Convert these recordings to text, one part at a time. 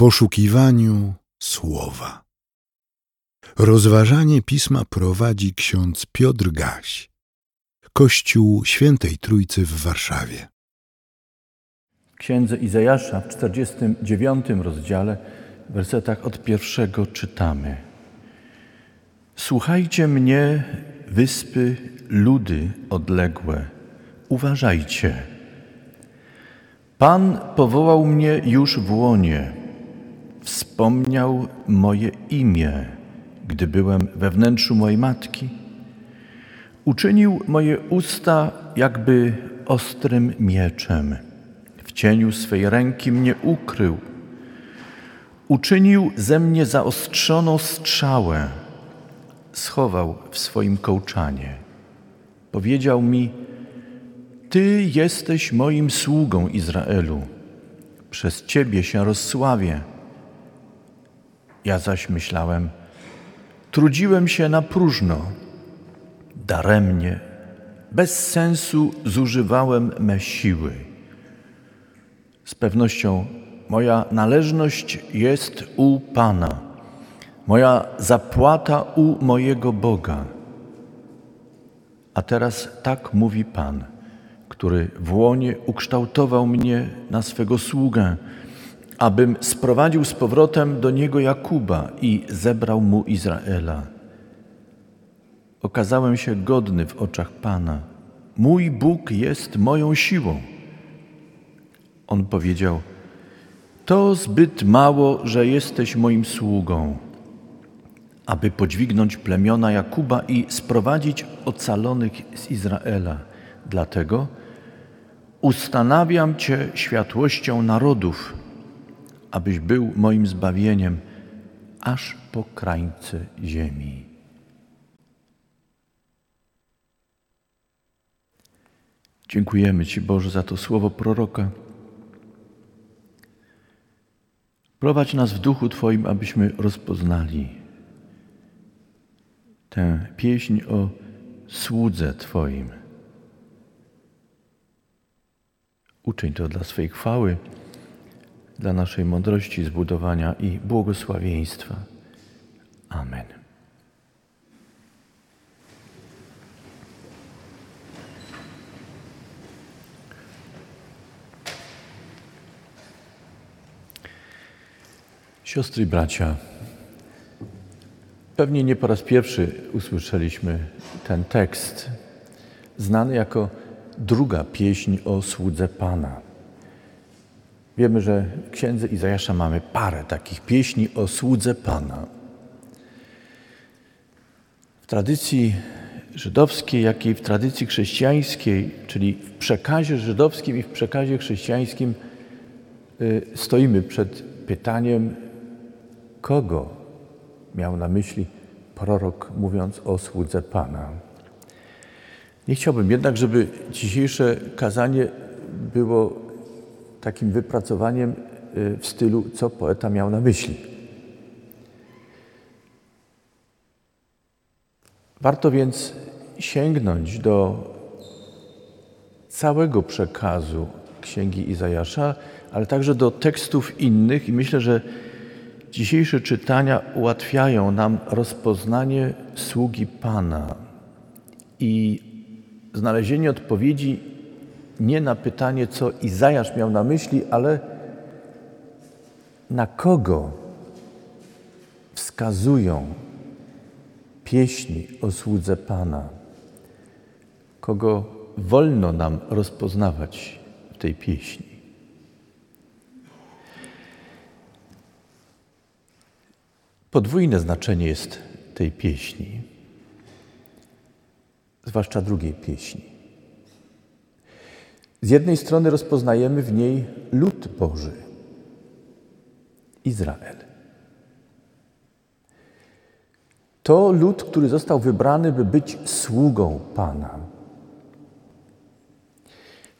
poszukiwaniu słowa. Rozważanie pisma prowadzi ksiądz Piotr Gaś, Kościół Świętej Trójcy w Warszawie. W księdze Izajasza w 49 rozdziale, w wersetach od pierwszego czytamy: Słuchajcie mnie, wyspy, ludy odległe, uważajcie. Pan powołał mnie już w łonie, wspomniał moje imię, gdy byłem we wnętrzu mojej matki. Uczynił moje usta jakby ostrym mieczem. W cieniu swej ręki mnie ukrył. Uczynił ze mnie zaostrzoną strzałę. Schował w swoim kołczanie. Powiedział mi, Ty jesteś moim sługą Izraelu. Przez Ciebie się rozsławię. Ja zaś myślałem, trudziłem się na próżno, daremnie, bez sensu zużywałem me siły. Z pewnością moja należność jest u Pana, moja zapłata u mojego Boga. A teraz tak mówi Pan, który w łonie ukształtował mnie na swego sługę, abym sprowadził z powrotem do niego Jakuba i zebrał mu Izraela. Okazałem się godny w oczach Pana. Mój Bóg jest moją siłą. On powiedział: To zbyt mało, że jesteś moim sługą, aby podźwignąć plemiona Jakuba i sprowadzić ocalonych z Izraela. Dlatego ustanawiam Cię światłością narodów, abyś był moim zbawieniem aż po krańce ziemi. Dziękujemy Ci, Boże, za to słowo proroka. Prowadź nas w duchu Twoim, abyśmy rozpoznali tę pieśń o słudze Twoim. Uczyń to dla swej chwały, dla naszej mądrości, zbudowania i błogosławieństwa. Amen. Siostry i bracia, pewnie nie po raz pierwszy usłyszeliśmy ten tekst, znany jako druga pieśń o słudze Pana. Wiemy, że w księdze Izajasza mamy parę takich pieśni o słudze Pana. W tradycji żydowskiej, jak i w tradycji chrześcijańskiej, czyli w przekazie żydowskim i w przekazie chrześcijańskim, y, stoimy przed pytaniem, kogo miał na myśli prorok, mówiąc o słudze Pana. Nie chciałbym jednak, żeby dzisiejsze kazanie było takim wypracowaniem y, w stylu, co poeta miał na myśli. Warto więc sięgnąć do całego przekazu Księgi Izajasza, ale także do tekstów innych i myślę, że dzisiejsze czytania ułatwiają nam rozpoznanie sługi Pana i znalezienie odpowiedzi nie na pytanie, co Izajasz miał na myśli, ale na kogo wskazują pieśni o słudze Pana, kogo wolno nam rozpoznawać w tej pieśni. Podwójne znaczenie jest tej pieśni, zwłaszcza drugiej pieśni. Z jednej strony rozpoznajemy w niej lud Boży, Izrael. To lud, który został wybrany, by być sługą Pana.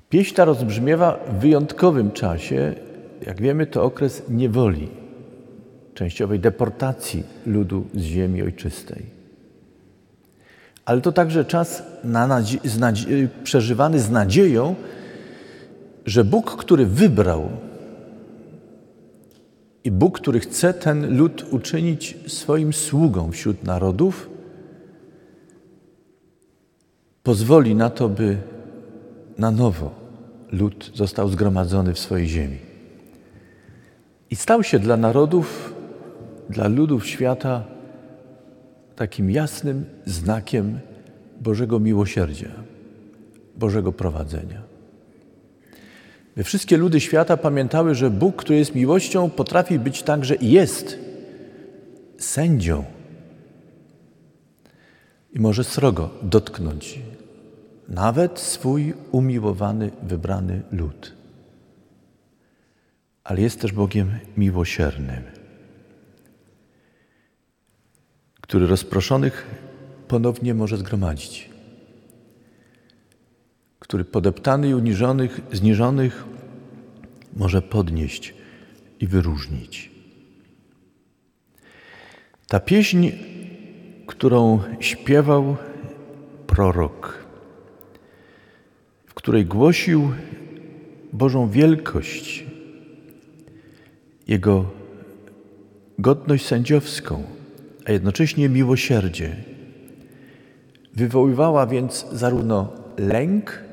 Pieśń ta rozbrzmiewa w wyjątkowym czasie. Jak wiemy, to okres niewoli, częściowej deportacji ludu z ziemi ojczystej. Ale to także czas na z przeżywany z nadzieją, że Bóg, który wybrał I Bóg, który chce ten lud uczynić swoim sługą wśród narodów, pozwoli na to, by na nowo lud został zgromadzony w swojej ziemi. I stał się dla narodów, dla ludów świata takim jasnym znakiem Bożego miłosierdzia, Bożego prowadzenia. By wszystkie ludy świata pamiętały, że Bóg, który jest miłością, potrafi być także i jest sędzią i może srogo dotknąć nawet swój umiłowany, wybrany lud. Ale jest też Bogiem miłosiernym, który rozproszonych ponownie może zgromadzić, który podeptany i uniżonych, zniżonych może podnieść i wyróżnić. Ta pieśń, którą śpiewał prorok, w której głosił Bożą wielkość, Jego godność sędziowską, a jednocześnie miłosierdzie, wywoływała więc zarówno lęk,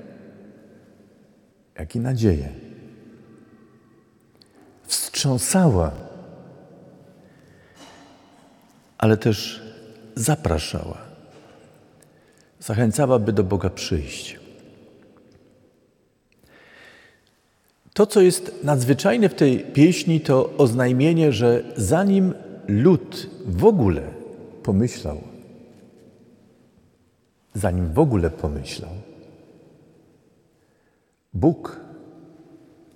jak i nadzieję. Wstrząsała, ale też zapraszała. Zachęcała, by do Boga przyjść. To, co jest nadzwyczajne w tej pieśni, to oznajmienie, że zanim lud w ogóle pomyślał, zanim w ogóle pomyślał, Bóg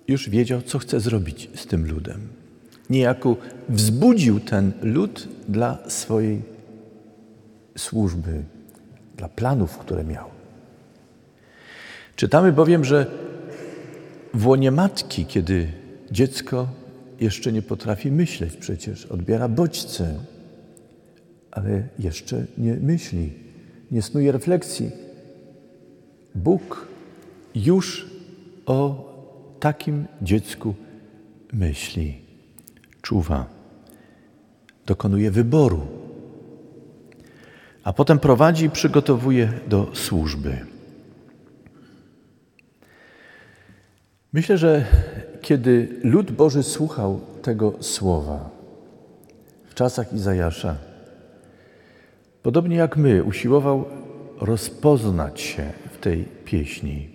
już wiedział, co chce zrobić z tym ludem. Niejako wzbudził ten lud dla swojej służby, dla planów, które miał. Czytamy bowiem, że w łonie matki, kiedy dziecko jeszcze nie potrafi myśleć przecież, odbiera bodźce, ale jeszcze nie myśli, nie snuje refleksji. Bóg już o takim dziecku myśli, czuwa, dokonuje wyboru, a potem prowadzi i przygotowuje do służby. Myślę, że kiedy lud Boży słuchał tego słowa w czasach Izajasza, podobnie jak my, usiłował rozpoznać się w tej pieśni.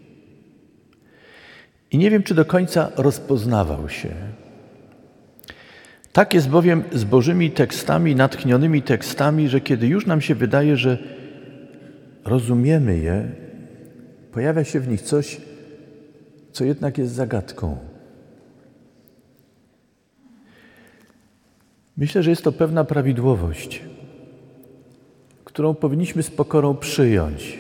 I nie wiem, czy do końca rozpoznawał się. Tak jest bowiem z Bożymi tekstami, natchnionymi tekstami, że kiedy już nam się wydaje, że rozumiemy je, pojawia się w nich coś, co jednak jest zagadką. Myślę, że jest to pewna prawidłowość, którą powinniśmy z pokorą przyjąć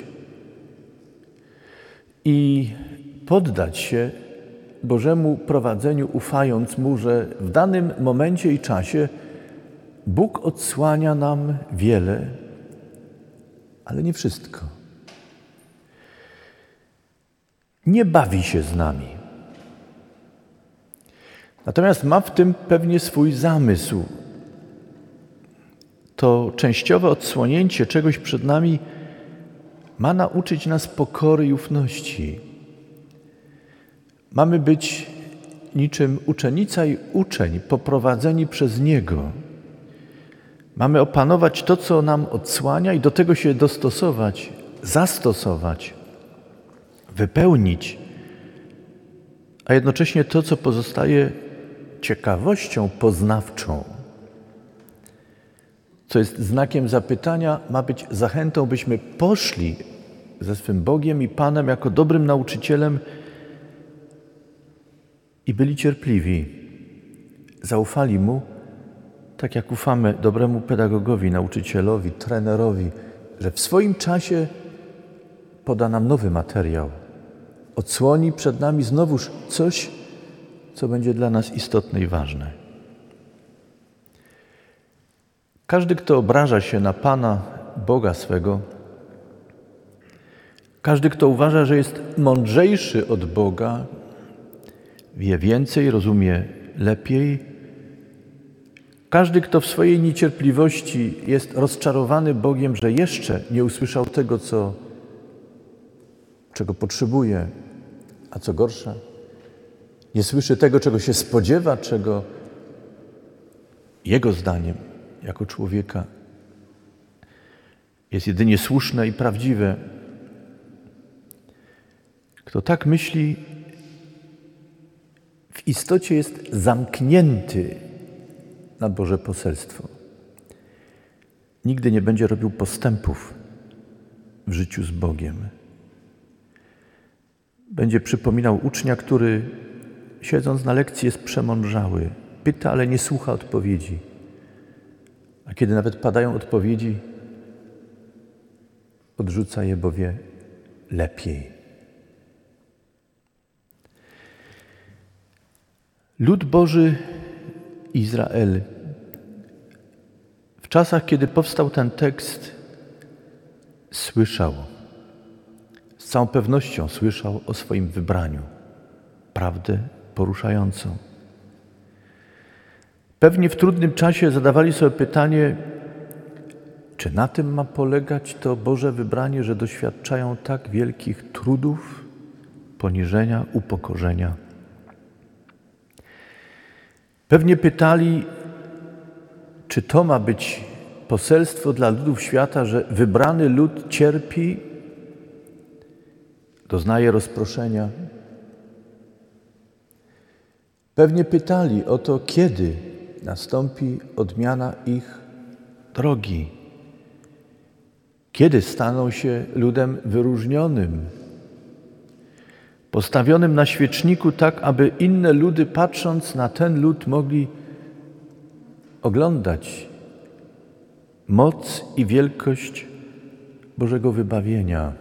i poddać się Bożemu prowadzeniu, ufając Mu, że w danym momencie i czasie Bóg odsłania nam wiele, ale nie wszystko. nie bawi się z nami. Natomiast ma w tym pewnie swój zamysł. To częściowe odsłonięcie czegoś przed nami ma nauczyć nas pokory i ufności. Mamy być niczym uczennica i uczeń poprowadzeni przez Niego. Mamy opanować to, co nam odsłania i do tego się dostosować, zastosować wypełnić, a jednocześnie to, co pozostaje ciekawością poznawczą, co jest znakiem zapytania, ma być zachętą, byśmy poszli ze swym Bogiem i Panem jako dobrym nauczycielem i byli cierpliwi, zaufali Mu, tak jak ufamy dobremu pedagogowi, nauczycielowi, trenerowi, że w swoim czasie poda nam nowy materiał, odsłoni przed nami znowuż coś, co będzie dla nas istotne i ważne. Każdy, kto obraża się na Pana, Boga swego, każdy, kto uważa, że jest mądrzejszy od Boga, wie więcej, rozumie lepiej, Każdy, kto w swojej niecierpliwości jest rozczarowany Bogiem, że jeszcze nie usłyszał tego, co, czego potrzebuje, a co gorsza, nie słyszy tego, czego się spodziewa, czego jego zdaniem, jako człowieka, jest jedynie słuszne i prawdziwe. Kto tak myśli, w istocie jest zamknięty na Boże poselstwo. Nigdy nie będzie robił postępów w życiu z Bogiem. Będzie przypominał ucznia, który siedząc na lekcji jest przemądrzały, pyta, ale nie słucha odpowiedzi. A kiedy nawet padają odpowiedzi, odrzuca je, bo wie lepiej. Lud Boży Izrael. W czasach, kiedy powstał ten tekst, słyszał, z całą pewnością słyszał o swoim wybraniu, prawdę poruszającą. Pewnie w trudnym czasie zadawali sobie pytanie, czy na tym ma polegać to Boże wybranie, że doświadczają tak wielkich trudów, poniżenia, upokorzenia. Pewnie pytali, czy to ma być poselstwo dla ludów świata, że wybrany lud cierpi, doznaje rozproszenia. Pewnie pytali o to, kiedy nastąpi odmiana ich drogi, kiedy staną się ludem wyróżnionym, postawionym na świeczniku tak, aby inne ludy patrząc na ten lud mogli oglądać moc i wielkość Bożego wybawienia.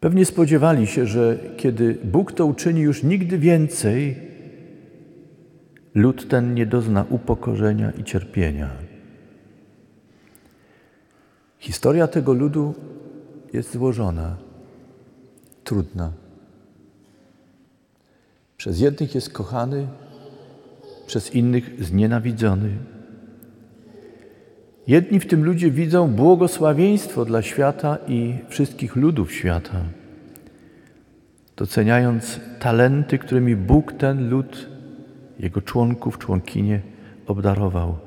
Pewnie spodziewali się, że kiedy Bóg to uczyni już nigdy więcej, lud ten nie dozna upokorzenia i cierpienia. Historia tego ludu jest złożona trudna. Przez jednych jest kochany, przez innych znienawidzony. Jedni w tym ludzie widzą błogosławieństwo dla świata i wszystkich ludów świata, doceniając talenty, którymi Bóg ten lud, jego członków, członkinie obdarował.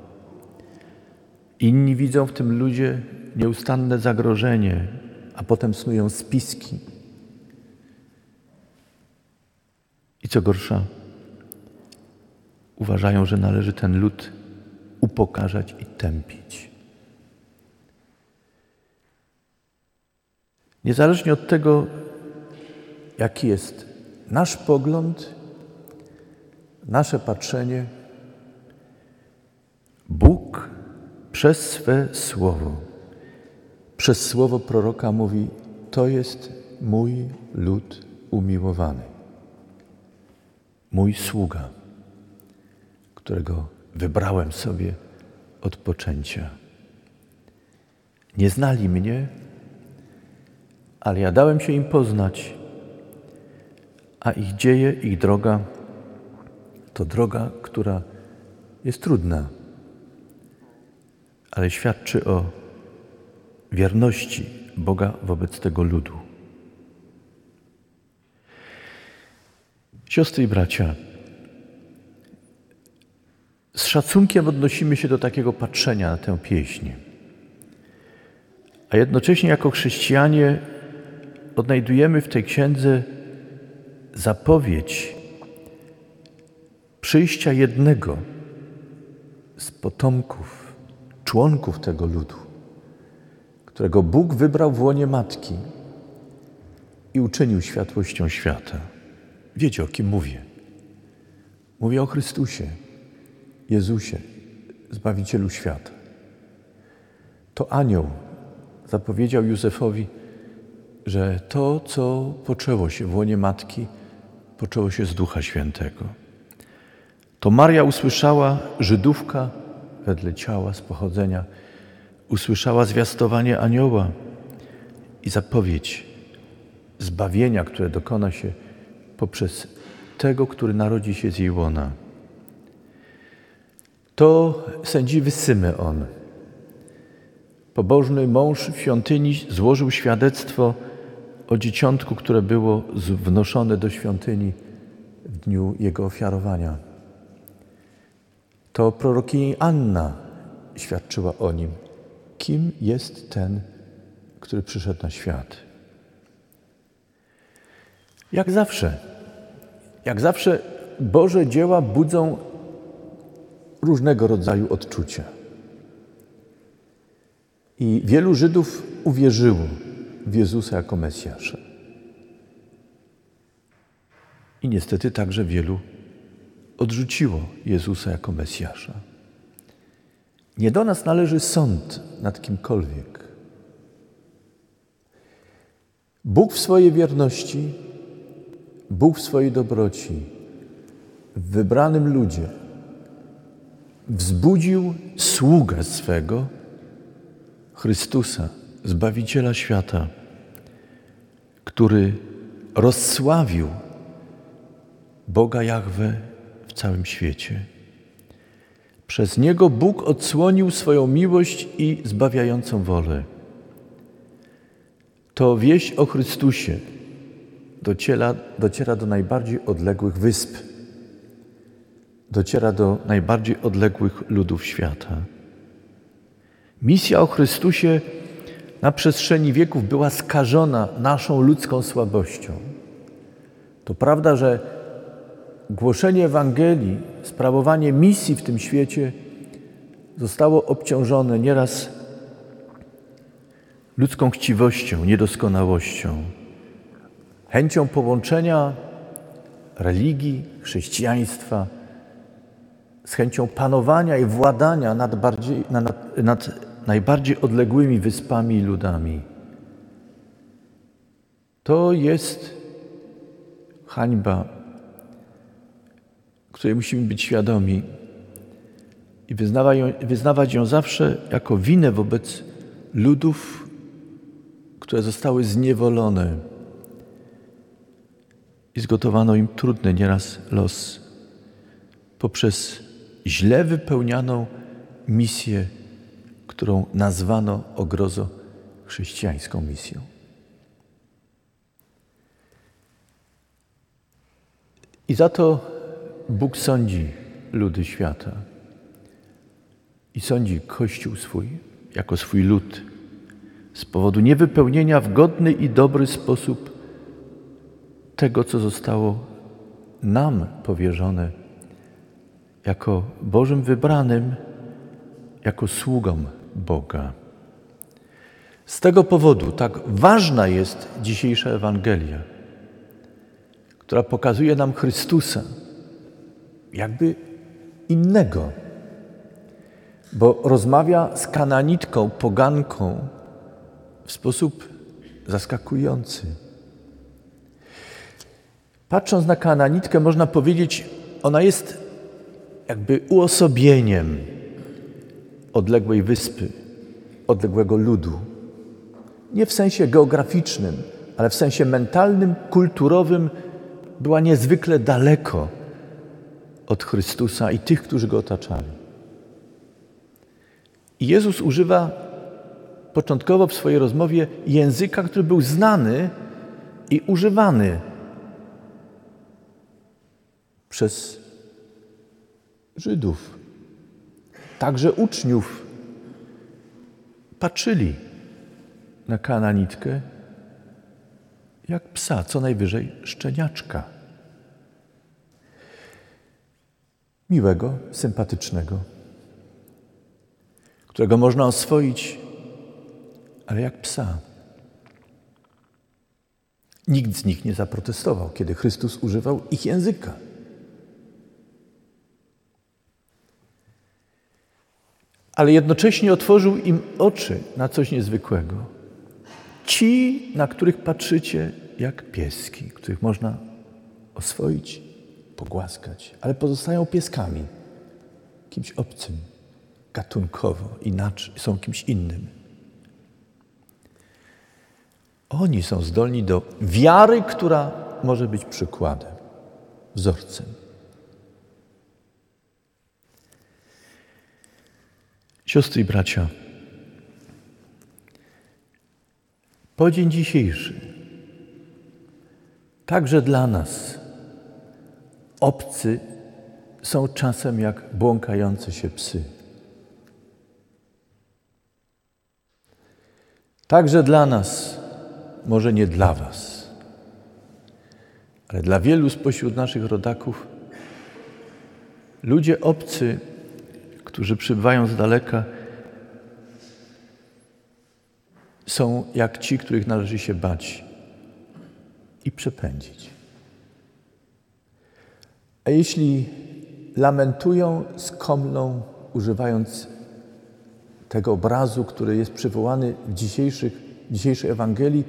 Inni widzą w tym ludzie nieustanne zagrożenie, a potem snują spiski I co gorsza, uważają, że należy ten lud upokarzać i tępić. Niezależnie od tego, jaki jest nasz pogląd, nasze patrzenie, Bóg przez swe słowo, przez słowo proroka mówi: To jest mój lud umiłowany mój sługa, którego wybrałem sobie od poczęcia. Nie znali mnie, ale ja dałem się im poznać, a ich dzieje, ich droga to droga, która jest trudna, ale świadczy o wierności Boga wobec tego ludu. Siostry i bracia, z szacunkiem odnosimy się do takiego patrzenia na tę pieśń. A jednocześnie jako chrześcijanie odnajdujemy w tej księdze zapowiedź przyjścia jednego z potomków, członków tego ludu, którego Bóg wybrał w łonie matki i uczynił światłością świata. Wiecie, o kim mówię. Mówię o Chrystusie, Jezusie, Zbawicielu świata. To anioł zapowiedział Józefowi, że to, co poczęło się w łonie matki, poczęło się z Ducha Świętego. To Maria usłyszała, Żydówka wedle ciała z pochodzenia, usłyszała zwiastowanie anioła i zapowiedź zbawienia, które dokona się poprzez tego, który narodzi się z jej łona. To sędziwy Symeon. Pobożny mąż w świątyni złożył świadectwo o dzieciątku, które było wnoszone do świątyni w dniu jego ofiarowania. To prorokini Anna świadczyła o nim, kim jest ten, który przyszedł na świat. Jak zawsze, jak zawsze Boże dzieła budzą różnego rodzaju odczucia. I wielu Żydów uwierzyło w Jezusa jako Mesjasza. I niestety także wielu odrzuciło Jezusa jako Mesjasza. Nie do nas należy sąd nad kimkolwiek. Bóg w swojej wierności, Bóg w swojej dobroci, w wybranym ludzie wzbudził sługę swego, Chrystusa, Zbawiciela świata, który rozsławił Boga Jahwe w całym świecie. Przez Niego Bóg odsłonił swoją miłość i zbawiającą wolę. To wieść o Chrystusie dociera, dociera do najbardziej odległych wysp, dociera do najbardziej odległych ludów świata. Misja o Chrystusie na przestrzeni wieków była skażona naszą ludzką słabością. To prawda, że głoszenie Ewangelii, sprawowanie misji w tym świecie zostało obciążone nieraz ludzką chciwością, niedoskonałością, chęcią połączenia religii, chrześcijaństwa z chęcią panowania i władania nad, bardziej, nad, nad najbardziej odległymi wyspami i ludami. To jest hańba, której musimy być świadomi i wyznawać ją, wyznawać ją zawsze jako winę wobec ludów, które zostały zniewolone i zgotowano im trudny nieraz los poprzez źle wypełnianą misję którą nazwano ogrozo chrześcijańską misją. I za to Bóg sądzi ludy świata i sądzi Kościół swój jako swój lud z powodu niewypełnienia w godny i dobry sposób tego, co zostało nam powierzone jako Bożym wybranym, jako sługom Boga. Z tego powodu tak ważna jest dzisiejsza Ewangelia, która pokazuje nam Chrystusa, jakby innego, bo rozmawia z kananitką, poganką w sposób zaskakujący. Patrząc na kananitkę, można powiedzieć, ona jest jakby uosobieniem odległej wyspy, odległego ludu. Nie w sensie geograficznym, ale w sensie mentalnym, kulturowym była niezwykle daleko od Chrystusa i tych, którzy go otaczali. I Jezus używa początkowo w swojej rozmowie języka, który był znany i używany przez Żydów także uczniów patrzyli na kananitkę jak psa, co najwyżej szczeniaczka. Miłego, sympatycznego, którego można oswoić, ale jak psa. Nikt z nich nie zaprotestował, kiedy Chrystus używał ich języka. Ale jednocześnie otworzył im oczy na coś niezwykłego. Ci, na których patrzycie jak pieski, których można oswoić, pogłaskać, ale pozostają pieskami, kimś obcym, gatunkowo, inaczej, są kimś innym. Oni są zdolni do wiary, która może być przykładem, wzorcem. Siostry i bracia, po dzień dzisiejszy, także dla nas, obcy są czasem jak błąkające się psy. Także dla nas, może nie dla Was, ale dla wielu spośród naszych rodaków, ludzie obcy, którzy przybywają z daleka, są jak ci, których należy się bać i przepędzić. A jeśli lamentują, skomlą, używając tego obrazu, który jest przywołany w dzisiejszych, dzisiejszej Ewangelii,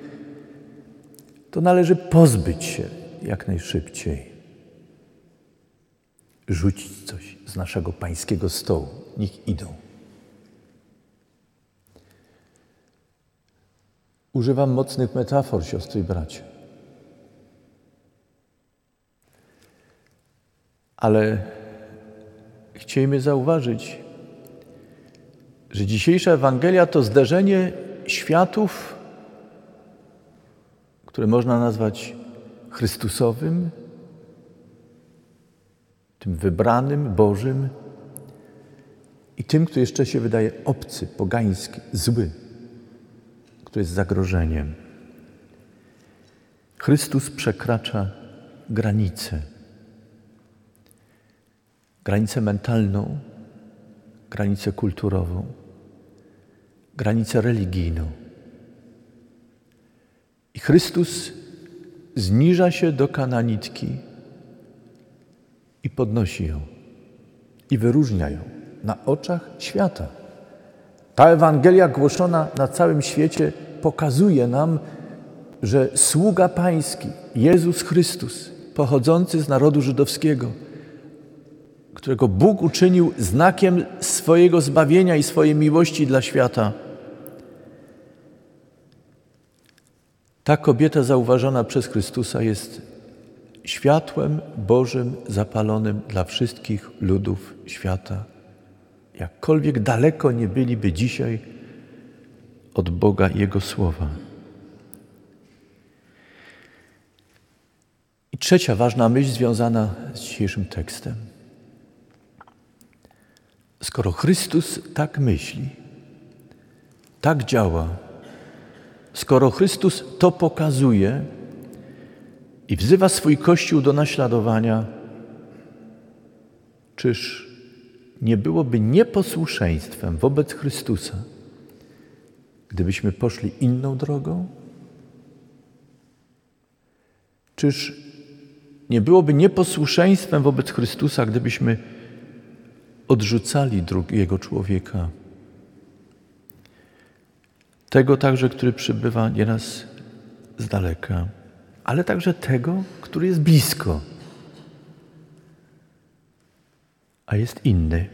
to należy pozbyć się jak najszybciej. Rzucić coś z naszego pańskiego stołu. Niech idą. Używam mocnych metafor, siostry i bracia. Ale chcielibyśmy zauważyć, że dzisiejsza Ewangelia to zderzenie światów, które można nazwać Chrystusowym, tym wybranym, Bożym i tym, który jeszcze się wydaje obcy, pogański, zły, który jest zagrożeniem. Chrystus przekracza granicę. Granicę mentalną, granicę kulturową granicę religijną. I Chrystus zniża się do kananitki i podnosi ją i wyróżnia ją na oczach świata. Ta Ewangelia głoszona na całym świecie pokazuje nam, że sługa Pański, Jezus Chrystus, pochodzący z narodu żydowskiego, którego Bóg uczynił znakiem swojego zbawienia i swojej miłości dla świata, Ta kobieta zauważona przez Chrystusa jest światłem Bożym zapalonym dla wszystkich ludów świata. Jakkolwiek daleko nie byliby dzisiaj od Boga i Jego słowa. I trzecia ważna myśl związana z dzisiejszym tekstem. Skoro Chrystus tak myśli, tak działa, skoro Chrystus to pokazuje i wzywa swój Kościół do naśladowania, czyż nie byłoby nieposłuszeństwem wobec Chrystusa, gdybyśmy poszli inną drogą? Czyż nie byłoby nieposłuszeństwem wobec Chrystusa, gdybyśmy odrzucali drugiego człowieka? Tego także, który przybywa nieraz z daleka, ale także tego, który jest blisko, a jest inny.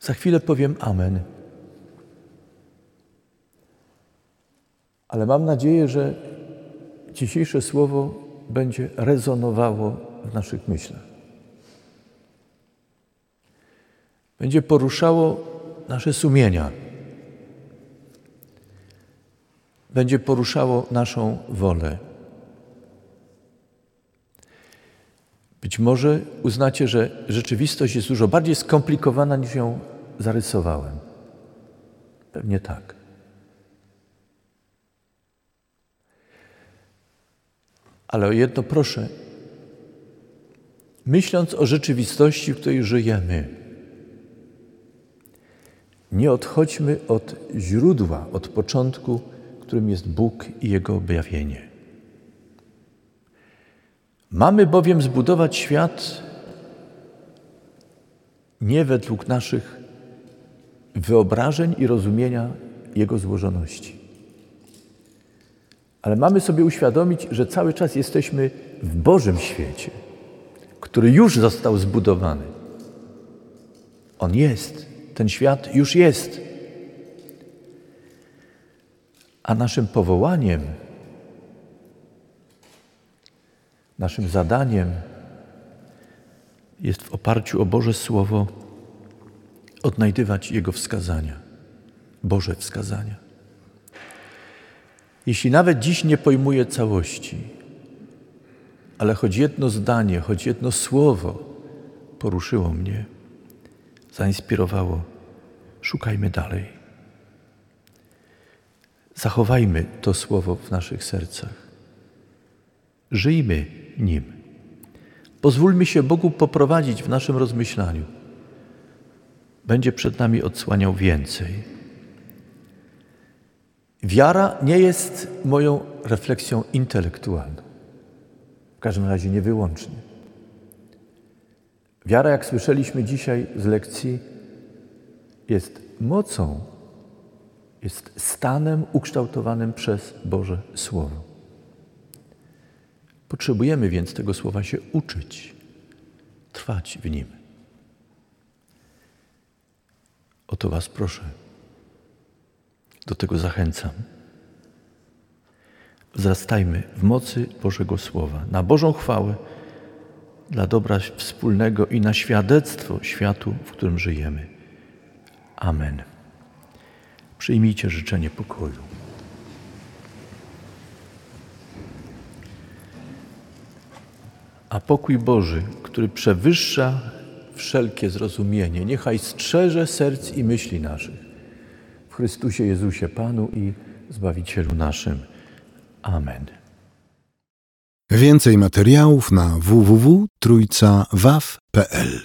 Za chwilę powiem Amen. Ale mam nadzieję, że dzisiejsze słowo będzie rezonowało w naszych myślach. będzie poruszało nasze sumienia, będzie poruszało naszą wolę. Być może uznacie, że rzeczywistość jest dużo bardziej skomplikowana niż ją zarysowałem. Pewnie tak. Ale o jedno proszę, myśląc o rzeczywistości, w której żyjemy, nie odchodźmy od źródła, od początku, którym jest Bóg i Jego objawienie. Mamy bowiem zbudować świat nie według naszych wyobrażeń i rozumienia Jego złożoności. Ale mamy sobie uświadomić, że cały czas jesteśmy w Bożym świecie, który już został zbudowany. On jest. Ten świat już jest. A naszym powołaniem, naszym zadaniem jest w oparciu o Boże Słowo odnajdywać Jego wskazania, Boże wskazania. Jeśli nawet dziś nie pojmuję całości, ale choć jedno zdanie, choć jedno słowo poruszyło mnie, zainspirowało, szukajmy dalej. Zachowajmy to słowo w naszych sercach. Żyjmy nim. Pozwólmy się Bogu poprowadzić w naszym rozmyślaniu. Będzie przed nami odsłaniał więcej. Wiara nie jest moją refleksją intelektualną. W każdym razie nie wyłącznie. Wiara, jak słyszeliśmy dzisiaj z lekcji, jest mocą, jest stanem ukształtowanym przez Boże Słowo. Potrzebujemy więc tego słowa się uczyć, trwać w nim. O to Was proszę. Do tego zachęcam. Wzrastajmy w mocy Bożego Słowa, na Bożą chwałę, dla dobra wspólnego i na świadectwo światu, w którym żyjemy. Amen. Przyjmijcie życzenie pokoju. A pokój Boży, który przewyższa wszelkie zrozumienie, niechaj strzeże serc i myśli naszych. W Chrystusie Jezusie Panu i Zbawicielu naszym. Amen. Więcej materiałów na www.trójcawaw.pl